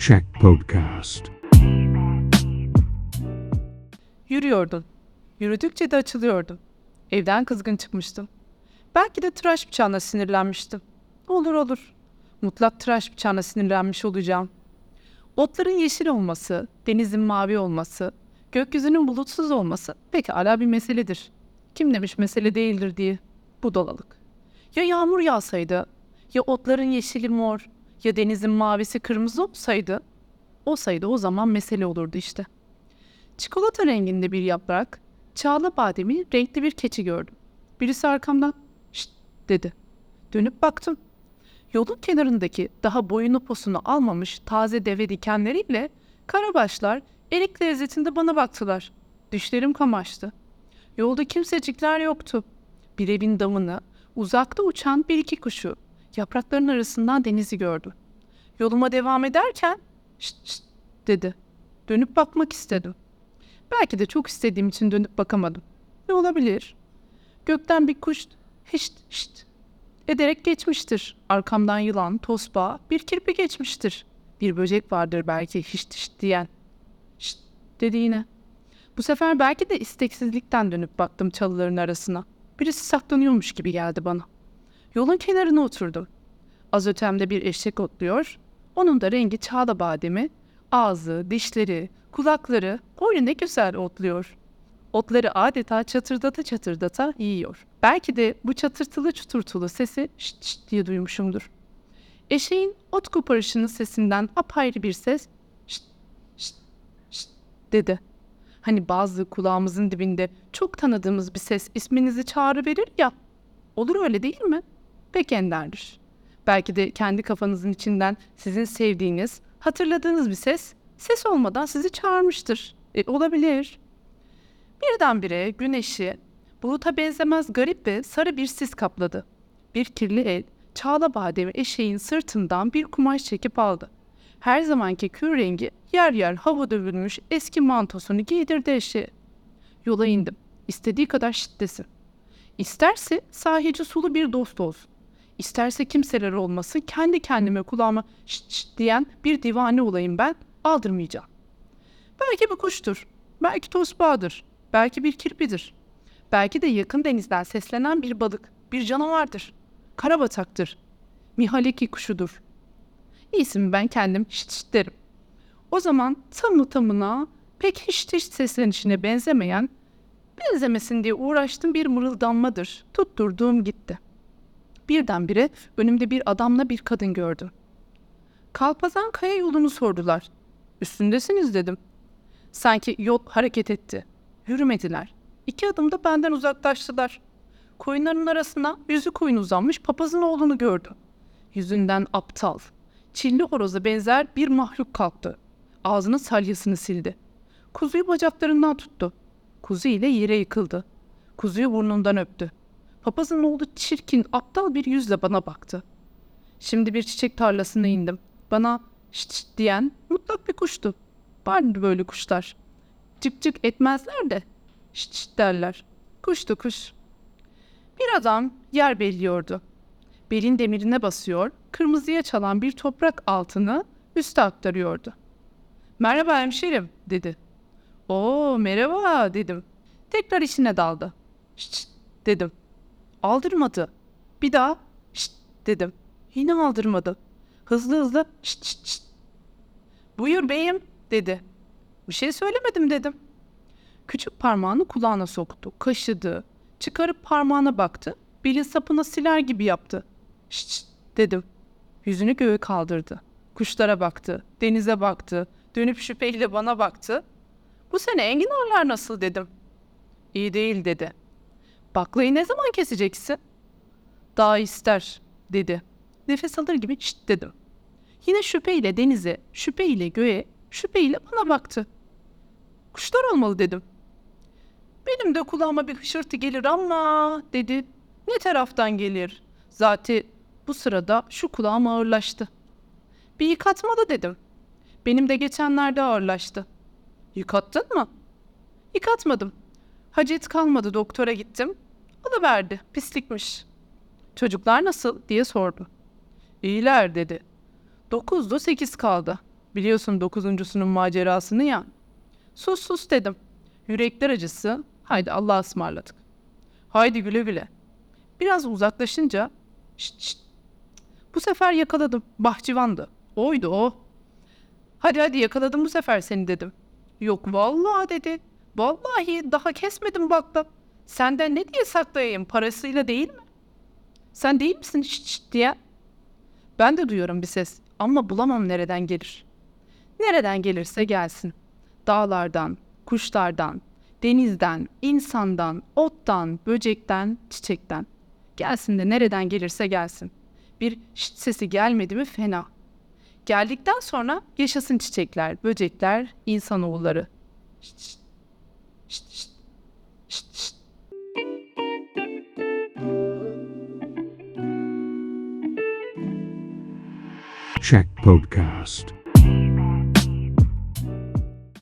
Check Podcast. Yürüyordun. Yürüdükçe de açılıyordun. Evden kızgın çıkmıştım. Belki de tıraş bıçağına sinirlenmiştim. Olur olur. Mutlak tıraş bıçağına sinirlenmiş olacağım. Otların yeşil olması, denizin mavi olması, gökyüzünün bulutsuz olması pek ala bir meseledir. Kim demiş mesele değildir diye. Budalalık. Ya yağmur yağsaydı, ya otların yeşili mor, ya denizin mavisi kırmızı olsaydı, olsaydı o zaman mesele olurdu işte. Çikolata renginde bir yaprak, çağla bademi renkli bir keçi gördüm. Birisi arkamdan şşt dedi. Dönüp baktım. Yolun kenarındaki daha boyunu posunu almamış taze deve dikenleriyle karabaşlar erik lezzetinde bana baktılar. Düşlerim kamaştı. Yolda kimsecikler yoktu. Bir evin damını, uzakta uçan bir iki kuşu, yaprakların arasından denizi gördüm. Yoluma devam ederken şşt şşt dedi. Dönüp bakmak istedim. Belki de çok istediğim için dönüp bakamadım. Ne olabilir? Gökten bir kuş hişt hişt ederek geçmiştir. Arkamdan yılan, tosbağa, bir kirpi geçmiştir. Bir böcek vardır belki hişt hişt diyen. Şşt dedi yine. Bu sefer belki de isteksizlikten dönüp baktım çalıların arasına. Birisi saklanıyormuş gibi geldi bana. Yolun kenarına oturdum. Az ötemde bir eşek otluyor. Onun da rengi çağla bademi, ağzı, dişleri, kulakları öyle güzel otluyor. Otları adeta çatırdata çatırdata yiyor. Belki de bu çatırtılı çuturtulu sesi şşt şşt diye duymuşumdur. Eşeğin ot koparışının sesinden apayrı bir ses şşt şşt şşt dedi. Hani bazı kulağımızın dibinde çok tanıdığımız bir ses isminizi çağrıverir ya. Olur öyle değil mi? Pek enderdir. Belki de kendi kafanızın içinden sizin sevdiğiniz, hatırladığınız bir ses, ses olmadan sizi çağırmıştır. E, olabilir. Birdenbire güneşi, buluta benzemez garip ve sarı bir sis kapladı. Bir kirli el, çağla bademi eşeğin sırtından bir kumaş çekip aldı. Her zamanki kür rengi yer yer hava dövülmüş eski mantosunu giydirdi eşeğe. Yola indim. İstediği kadar şiddesin. İsterse sahici sulu bir dost olsun. İsterse kimseler olmasın kendi kendime kulağıma şşt şşt diyen bir divane olayım ben aldırmayacağım. Belki bir kuştur. Belki tosbağadır. Belki bir kirpidir. Belki de yakın denizden seslenen bir balık, bir canavardır. Karabataktır. Mihaleki kuşudur. İyisi ben kendim şşt şşt derim. O zaman tamı tamına pek hiç hiç seslenişine benzemeyen, benzemesin diye uğraştığım bir mırıldanmadır. Tutturduğum gitti. Birdenbire önümde bir adamla bir kadın gördüm. Kalpazan kaya yolunu sordular. Üstündesiniz dedim. Sanki yol hareket etti. Yürümediler. İki adımda benden uzaklaştılar. Koyunların arasına yüzü koyun uzanmış papazın oğlunu gördüm. Yüzünden aptal, çilli horoza benzer bir mahluk kalktı. Ağzının salyasını sildi. Kuzuyu bacaklarından tuttu. Kuzu ile yere yıkıldı. Kuzuyu burnundan öptü. Papazın oğlu çirkin, aptal bir yüzle bana baktı. Şimdi bir çiçek tarlasına indim. Bana şşt şşt diyen mutlak bir kuştu. Vardı böyle kuşlar. Cık cık etmezler de şşt şşt derler. Kuştu kuş. Bir adam yer belliyordu. Belin demirine basıyor, kırmızıya çalan bir toprak altını üste aktarıyordu. Merhaba hemşerim dedi. Oo merhaba dedim. Tekrar işine daldı. Şşt şşt dedim. Aldırmadı. Bir daha şşt dedim. Yine aldırmadı. Hızlı hızlı şşt şşt şşt. Buyur beyim dedi. Bir şey söylemedim dedim. Küçük parmağını kulağına soktu, kaşıdı. Çıkarıp parmağına baktı. Belin sapına siler gibi yaptı. Şşt şşt dedim. Yüzünü göğe kaldırdı. Kuşlara baktı, denize baktı. Dönüp şüpheyle bana baktı. Bu sene enginarlar nasıl dedim. İyi değil dedi. Baklayı ne zaman keseceksin? Daha ister dedi. Nefes alır gibi şşt dedim. Yine şüpheyle denize, şüpheyle göğe, şüpheyle bana baktı. Kuşlar olmalı dedim. Benim de kulağıma bir hışırtı gelir ama dedi. Ne taraftan gelir? Zaten bu sırada şu kulağım ağırlaştı. Bir yıkatmalı dedim. Benim de geçenlerde ağırlaştı. Yıkattın mı? Yıkatmadım. Hacet kalmadı doktora gittim. Alıverdi pislikmiş. Çocuklar nasıl diye sordu. İyiler dedi. Dokuzdu sekiz kaldı. Biliyorsun dokuzuncusunun macerasını ya. Sus sus dedim. Yürekler acısı. Haydi Allah'a ısmarladık. Haydi güle güle. Biraz uzaklaşınca şşt şşt. Bu sefer yakaladım. Bahçıvandı. Oydu o. Hadi hadi yakaladım bu sefer seni dedim. Yok vallahi dedi. Vallahi daha kesmedim baktım. Senden ne diye saklayayım parasıyla değil mi? Sen değil misin şşt şşt diye? Ben de duyuyorum bir ses ama bulamam nereden gelir. Nereden gelirse gelsin. Dağlardan, kuşlardan, denizden, insandan, ottan, böcekten, çiçekten. Gelsin de nereden gelirse gelsin. Bir şşt sesi gelmedi mi fena. Geldikten sonra yaşasın çiçekler, böcekler, insanoğulları. Şşt şşt. Şşt şşt. Şşt şşt. Check Podcast.